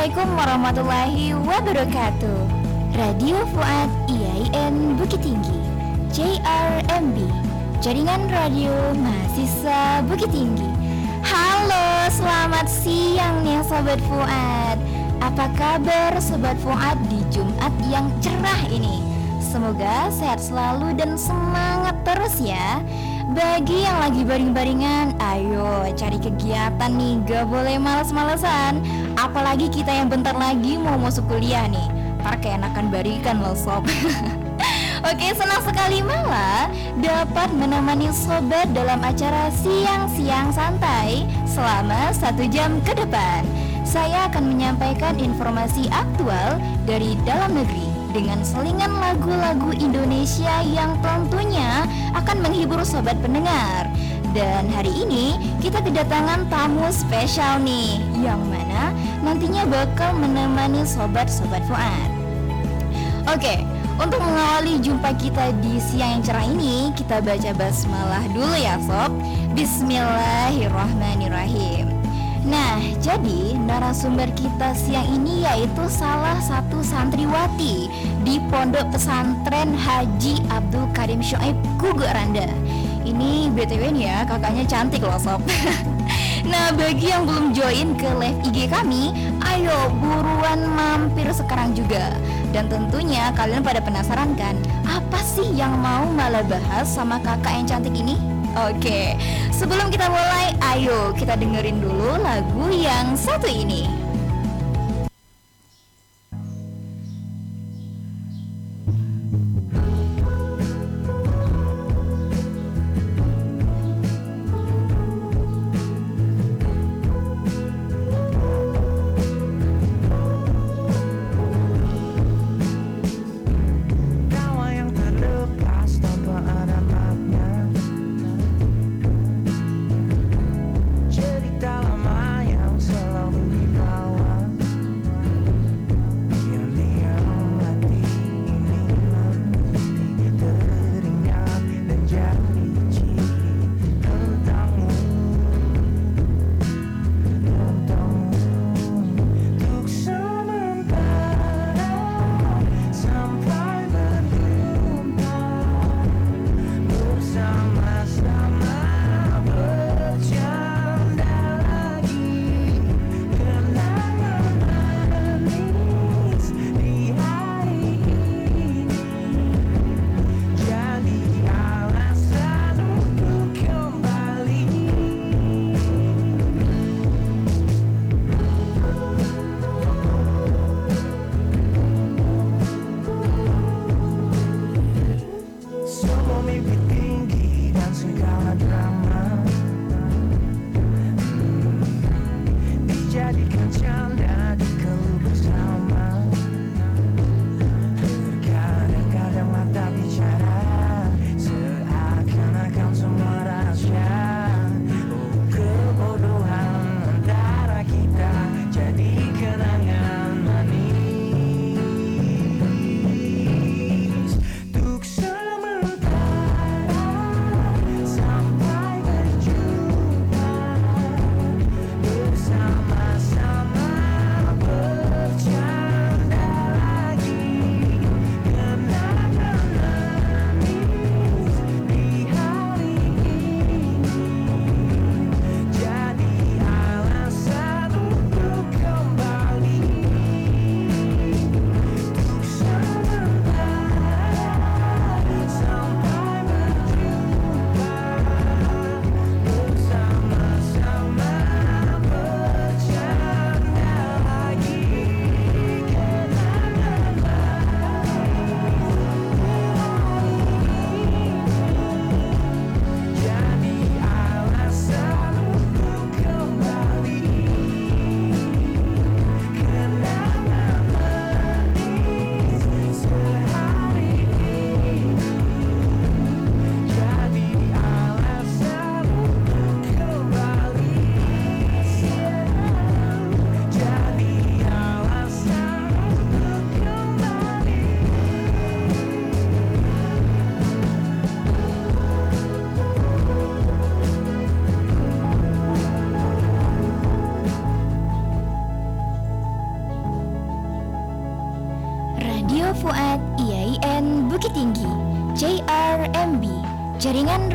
Assalamualaikum warahmatullahi wabarakatuh. Radio Fuad IAIN Bukit Tinggi JRMB Jaringan Radio Mahasiswa Bukit Tinggi. Halo, selamat siang nih Sobat Fuad. Apa kabar Sobat Fuad di Jumat yang cerah ini? Semoga sehat selalu dan semangat terus ya bagi yang lagi baring-baringan, ayo cari kegiatan nih, gak boleh males-malesan. Apalagi kita yang bentar lagi mau masuk kuliah nih. Pakai enakan barikan loh sob. Oke senang sekali malah dapat menemani sobat dalam acara siang-siang santai selama satu jam ke depan. Saya akan menyampaikan informasi aktual dari dalam negeri dengan selingan lagu-lagu Indonesia yang tentunya akan menghibur sobat pendengar. Dan hari ini kita kedatangan tamu spesial nih Yang mana nantinya bakal menemani sobat-sobat Fuad. Oke, untuk mengawali jumpa kita di siang yang cerah ini Kita baca basmalah dulu ya sob. Bismillahirrahmanirrahim Nah, jadi narasumber kita siang ini yaitu salah satu santriwati di Pondok Pesantren Haji Abdul Karim Shoaib Gugu Randa. Ini BTW nih ya, kakaknya cantik loh sob. nah, bagi yang belum join ke live IG kami, ayo buruan mampir sekarang juga. Dan tentunya kalian pada penasaran kan, apa sih yang mau malah bahas sama kakak yang cantik ini? Oke, sebelum kita mulai, ayo kita dengerin dulu lagu yang satu ini.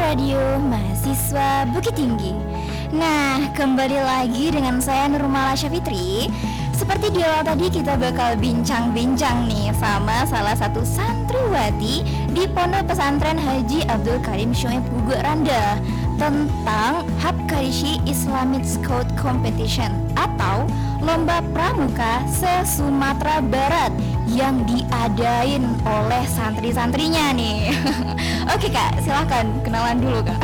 Radio Mahasiswa Bukit Tinggi. Nah, kembali lagi dengan saya Nurmala Syafitri. Seperti di awal tadi kita bakal bincang-bincang nih sama salah satu santriwati di Pondok Pesantren Haji Abdul Karim Shoaib Gugur Randa tentang Habkarishi Islamic Scout Competition atau Lomba Pramuka se-Sumatera Barat yang diadain oleh santri-santrinya nih. Oke kak, silahkan kenalan dulu kak.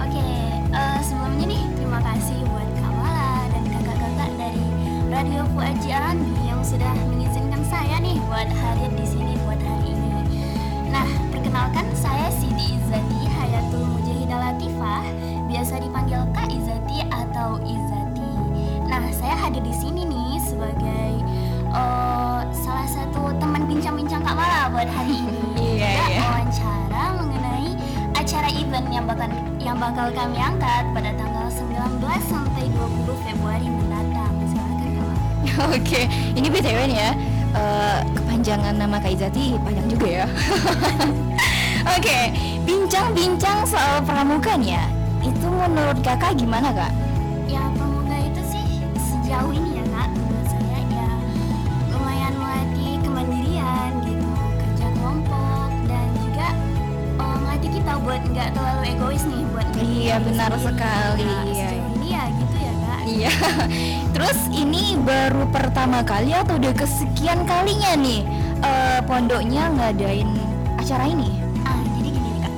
Oke, uh, sebelumnya nih terima kasih buat Kak Mala dan kakak-kakak dari Radio Fuaji yang sudah mengizinkan saya nih buat hadir di sini buat hari ini. Nah, perkenalkan saya Sidi Izati Hayatul Mujahidah Latifah, biasa dipanggil Kak Izati atau Izati. Nah, saya hadir di sini buat hari ini. Iya, Juga iya. wawancara mengenai acara event yang bakal yang bakal kami angkat pada tanggal 19 sampai 20 Februari mendatang. Silakan Kak. Oke, ini BTW nih ya eh, Kepanjangan nama Kak Izati panjang juga ya Oke, bincang-bincang soal pramuka nih ya Itu menurut kakak gimana kak? Ya pramuka itu sih sejauh ini Iya, benar sekali, Nah, iya. ini ya gitu ya kak Iya Terus ini baru pertama kali atau udah kesekian kalinya nih eh, Pondoknya ngadain acara ini? Ah, jadi gini nih kak.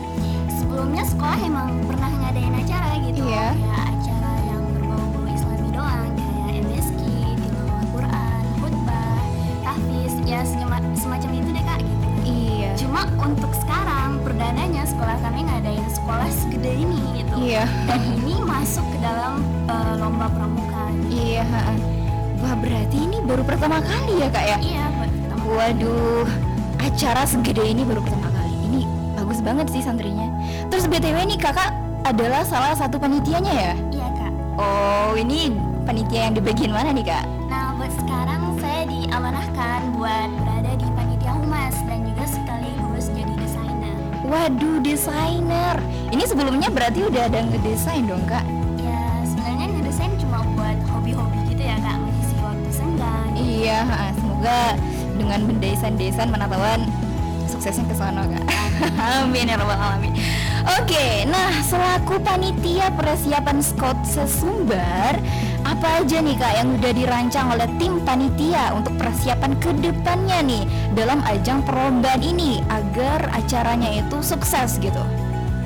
Sebelumnya sekolah emang pernah ngadain acara gitu. Iya. Ya acara yang berbau-bau Islami doang, kayak MSK, tilawah Quran, khutbah, tahfiz, ya semacam itu Cuma untuk sekarang perdananya sekolah kami ngadain sekolah segede ini gitu. Iya Dan ini masuk ke dalam eh, lomba pramuka. Iya. Wah berarti ini baru pertama kali ya kak ya? Iya, pertama. Waduh, acara segede ini baru pertama kali. Ini bagus banget sih santrinya. Terus BTW nih kakak adalah salah satu panitianya ya? Iya kak. Oh, ini panitia yang di bagian mana nih kak? Nah, buat sekarang saya diamanahkan buat Waduh, desainer. Ini sebelumnya berarti udah ada ngedesain dong kak? Ya, sebenarnya ngedesain cuma buat hobi-hobi gitu ya kak, mengisi waktu senggang. Iya, semoga dengan mendesain-desain pengetahuan suksesnya ke sana kak. Amin ya rabbal alamin. Oke, nah selaku panitia persiapan Scout sesumbar, apa aja nih kak yang udah dirancang oleh tim panitia untuk persiapan ke depannya nih dalam ajang perlombaan ini agar acaranya itu sukses gitu?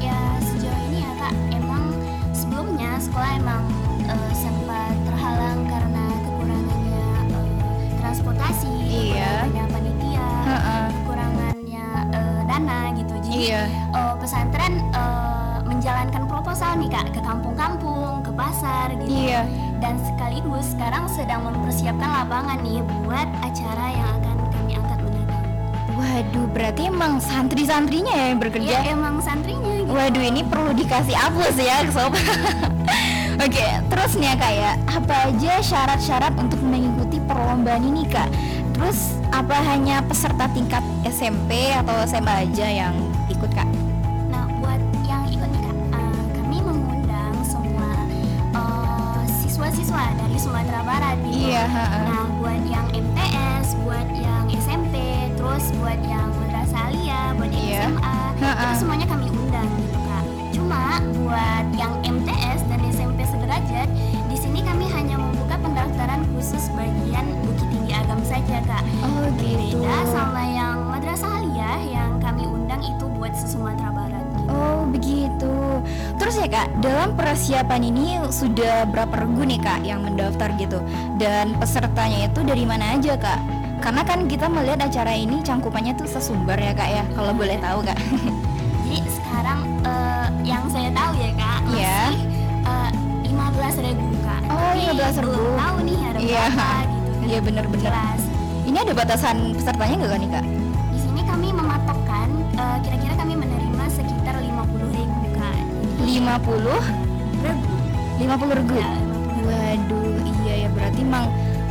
Ya, sejauh ini ya kak, emang sebelumnya sekolah emang eh, sempat terhalang karena kekurangannya eh, transportasi, Iya. kekurangannya panitia, Ha-ha. kekurangannya eh, dana gitu. Jadi Iya. eh, pesantren eh, menjalankan proposal nih kak ke kampung-kampung, ke pasar gitu. Iya. Dan sekaligus sekarang sedang mempersiapkan lapangan nih buat acara yang akan kami angkat mendatang. Waduh, berarti emang santri-santrinya ya yang bekerja? Ya emang santrinya gitu. Waduh ini perlu dikasih aplaus ya sob Oke terus nih ya kak ya Apa aja syarat-syarat untuk mengikuti perlombaan ini kak Terus apa hanya peserta tingkat SMP atau SMA aja yang siswa-siswa dari Sumatera Barat gitu. Iya. Nah, buat yang MTS, buat yang SMP, terus buat yang madrasah alia, buat yang Iya. SMA, Ha-ha. itu semuanya kami undang gitu kak. Cuma buat yang MTS dan SMP sederajat, di sini kami hanya membuka pendaftaran khusus bagian Bukit Tinggi Agam saja kak. Oh gitu Beda sama yang madrasah aliyah yang kami undang itu buat se-Sumatera Barat. Oh begitu Terus ya kak dalam persiapan ini sudah berapa regu nih kak yang mendaftar gitu Dan pesertanya itu dari mana aja kak? Karena kan kita melihat acara ini cangkupannya tuh sesumbar ya kak ya Kalau boleh tahu kak Jadi sekarang eh, yang saya tahu ya kak masih Iya. lima belas ribu kak. Oh, Tapi 15.000. Belum tahu nih ada Iya. berapa gitu kan. Iya, bener-bener. Jelas. Ini ada batasan pesertanya nggak kan nih kak? Di sini kami mematokkan eh, kira-kira kami menerima 50 Ribu. 50 regu Ya, 50.000. Waduh iya ya berarti emang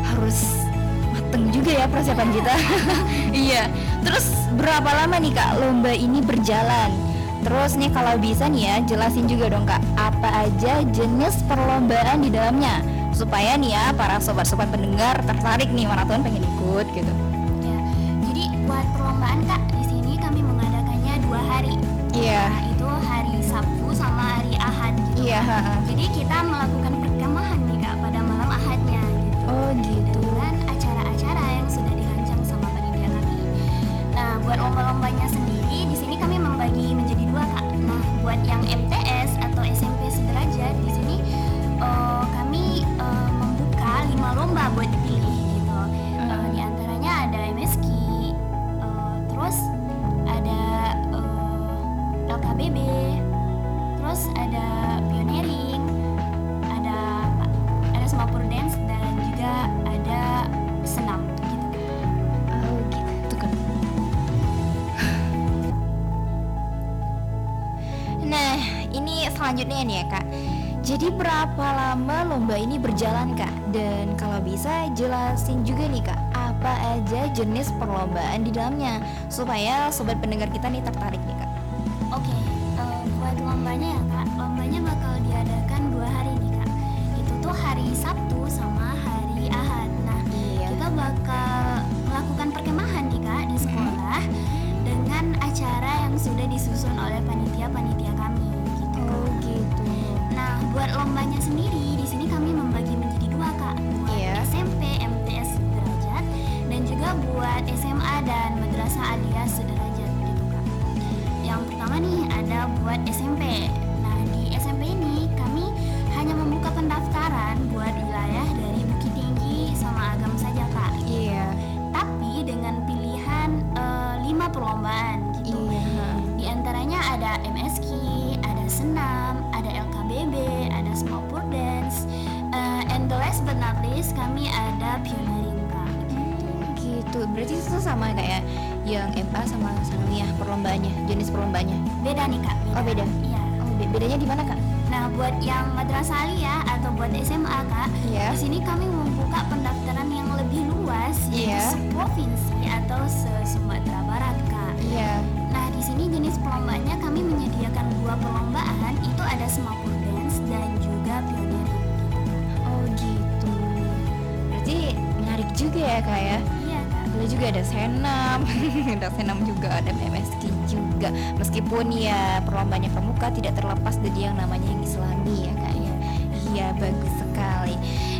harus mateng juga ya persiapan kita. iya. Terus berapa lama nih kak lomba ini berjalan? Terus nih kalau bisa nih ya jelasin juga dong kak apa aja jenis perlombaan di dalamnya supaya nih ya para sobat-sobat pendengar tertarik nih maraton pengen ikut gitu. Ya, jadi buat perlombaan kak di sini kami mengadakannya dua hari. Iya. Nah, Iya. Jadi kita melakukan selanjutnya nih ya kak. Jadi berapa lama lomba ini berjalan kak? Dan kalau bisa jelasin juga nih kak, apa aja jenis perlombaan di dalamnya supaya sobat pendengar kita nih tertarik nih kak. Oke, eh, buat lombanya ya kak, lombanya bakal diadakan dua hari nih kak. Itu tuh hari Sabtu sama hari Ahad. Nah, Iya. kita bakal melakukan perkemahan nih kak di sekolah dengan acara yang sudah disusun oleh panitia-panitia buat lombanya sendiri di sini kami membagi menjadi dua kak, buat Iya. SMP MTS sederajat dan juga buat SMA dan Madrasah Aliyah sederajat gitu kak. Yang pertama nih ada buat SMP. Nah di SMP ini kami hanya membuka pendaftaran buat wilayah dari Bukit Tinggi sama Agam saja kak. Iya. Tapi dengan pilihan eh, lima perlombaan gitu. Iya. Di antaranya ada MSK, ada senam, kami ada pioneering kak. Hmm, gitu. Berarti itu sama kayak yang MA sama sanawiyah perlombaannya, jenis perlombaannya. Beda nih kak. Oh, beda. Iya. Oh, be- bedanya di mana kak? Nah buat yang madrasah aliyah atau buat SMA kak, Iya. di sini kami membuka pendaftaran yang lebih luas, Iya. yaitu seprovinsi atau se Sumatera Barat kak. Iya. Nah di sini jenis perlombaannya kami menyediakan dua perlombaan, itu ada semapur dance dan juga pioneering. Ya kak ya. Iya kak. Ada juga ada senam, ada senam juga, ada MSK juga. Meskipun ya perlombaannya pramuka tidak terlepas dari yang namanya yang Islami ya kak ya. Iya bagus sekali.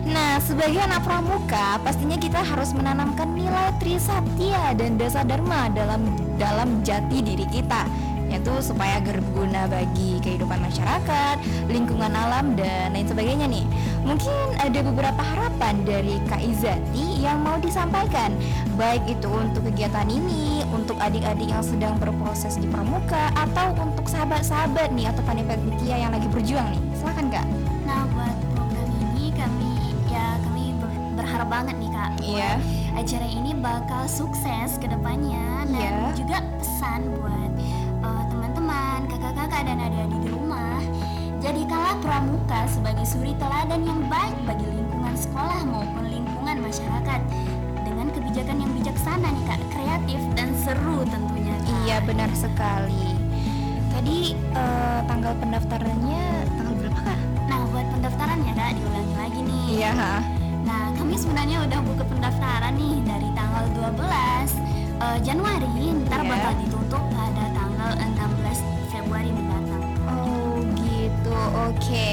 Nah sebagai anak pramuka pastinya kita harus menanamkan nilai trisatya dan dasa dharma dalam dalam jati diri kita yaitu supaya berguna bagi kehidupan masyarakat, lingkungan alam dan lain sebagainya nih. Mungkin ada beberapa harapan dari Kak Izati yang mau disampaikan, baik itu untuk kegiatan ini, untuk adik-adik yang sedang berproses di pramuka atau untuk sahabat-sahabat nih atau panitia yang lagi berjuang nih. Silakan Kak. Nah buat program ini kami ya kami ber- berharap banget nih kak. Iya. acara ini bakal sukses ke depannya dan Iya. juga pesan buat uh, teman-teman, kakak-kakak dan adik-adik di. Jadikanlah pramuka sebagai suri teladan yang baik bagi lingkungan sekolah maupun lingkungan masyarakat dengan kebijakan yang bijaksana nih kak, kreatif dan seru tentunya. Kak. Iya benar sekali. Tadi eh, tanggal pendaftarannya tanggal berapa Kak? Nah buat pendaftaran ya kak diulangi lagi nih. Iya. Nah, kami sebenarnya udah buka pendaftaran nih dari tanggal 12 eh, Januari, ntar Iya. bakal ditutup pada oke.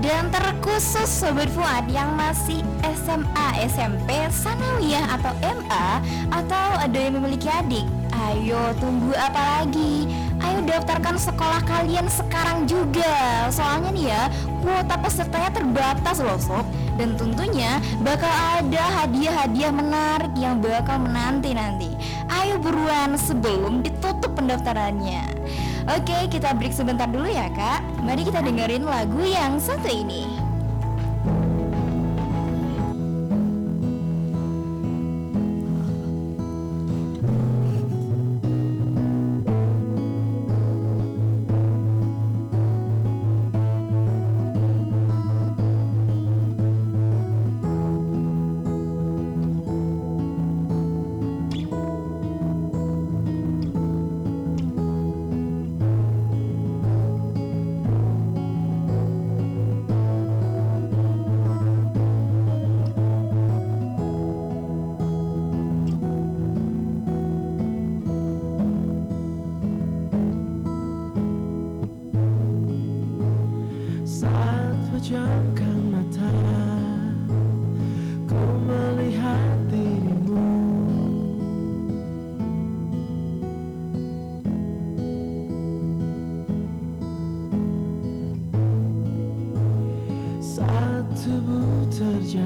Dan terkhusus Sobat Fuad yang masih SMA, SMP, Sanawiyah atau MA Atau ada yang memiliki adik? Ayo tunggu apa lagi? Ayo daftarkan sekolah kalian sekarang juga. Soalnya nih ya kuota pesertanya terbatas loh sob. Dan tentunya bakal ada hadiah-hadiah menarik yang bakal menanti nanti. Ayo buruan sebelum ditutup pendaftarannya Oke, kita break sebentar dulu ya, Kak. Mari kita dengerin lagu yang satu ini.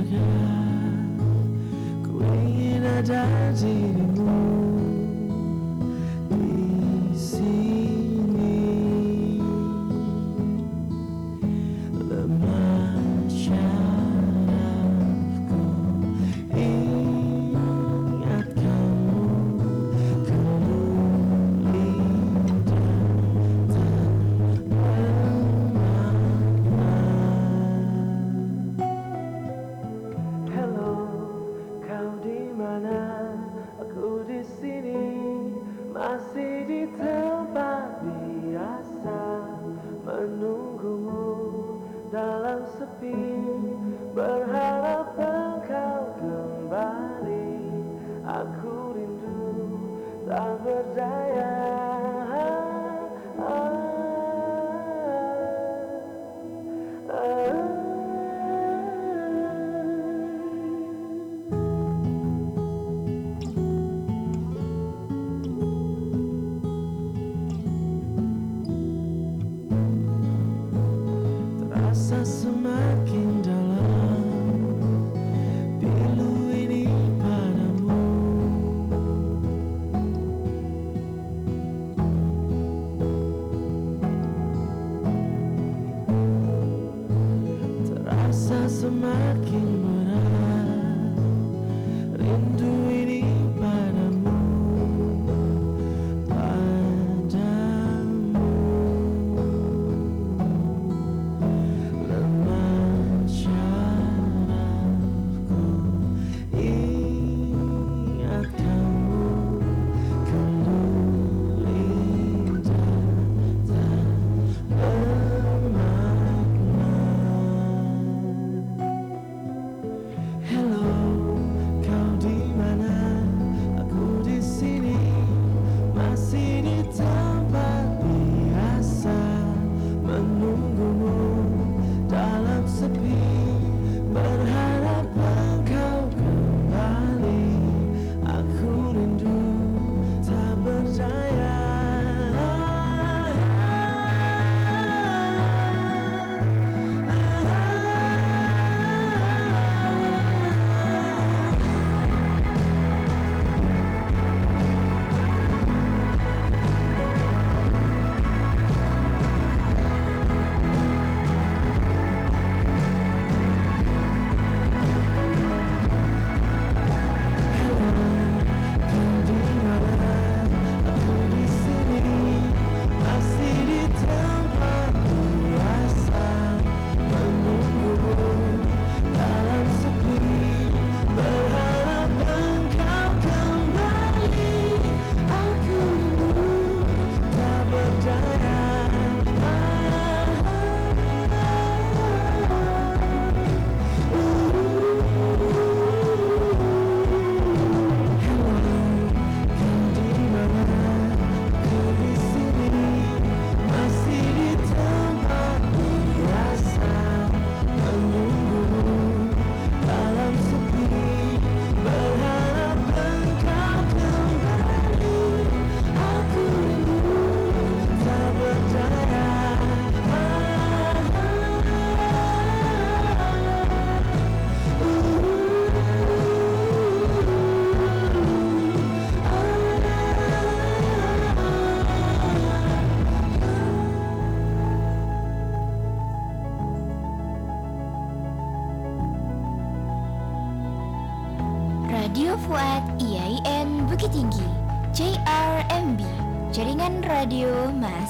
shaka, dirty daddy.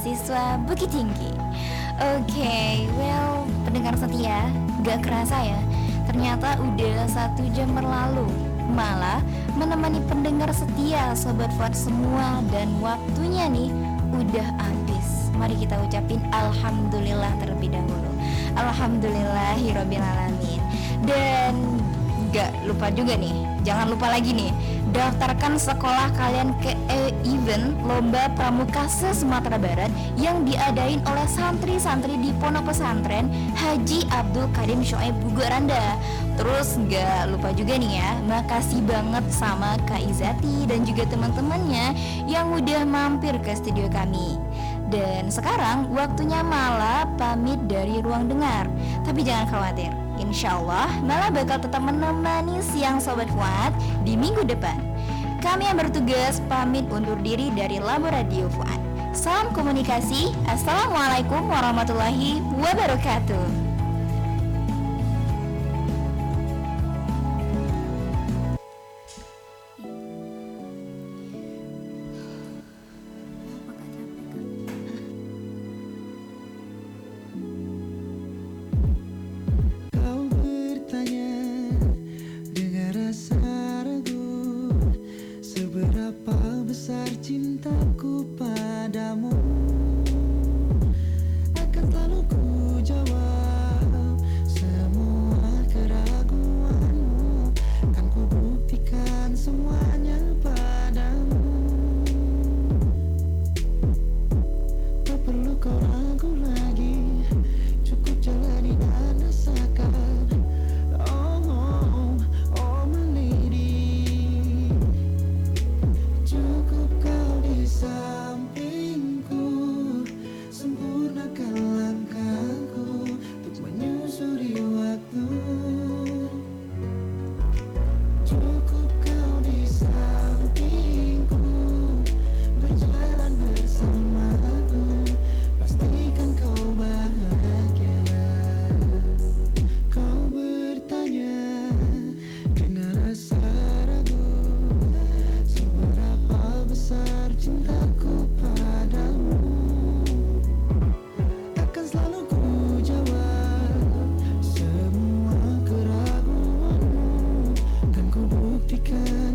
mahasiswa Bukit Tinggi. Oke, okay, well pendengar setia, gak kerasa ya, ternyata udah satu jam berlalu. Malah menemani pendengar setia Sobat Fuad semua dan waktunya nih udah habis. Mari kita ucapin Alhamdulillah terlebih dahulu. Alhamdulillah, Alamin. Dan gak lupa juga nih. Jangan lupa lagi nih Daftarkan sekolah kalian ke event Lomba Pramuka se-Sumatera Barat Yang diadain oleh santri-santri di Pondok Pesantren Haji Abdul Karim Shoaib Bugoranda. Terus gak lupa juga nih ya Makasih banget sama Kak Izati dan juga teman-temannya Yang udah mampir ke studio kami. Dan sekarang waktunya Mala pamit dari ruang dengar. Tapi jangan khawatir Insya Allah Mala bakal tetap menemani siang Sobat Fuad di minggu depan. Kami yang bertugas pamit undur diri dari Labo Radio Fuad Salam komunikasi Assalamualaikum warahmatullahi wabarakatuh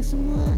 someone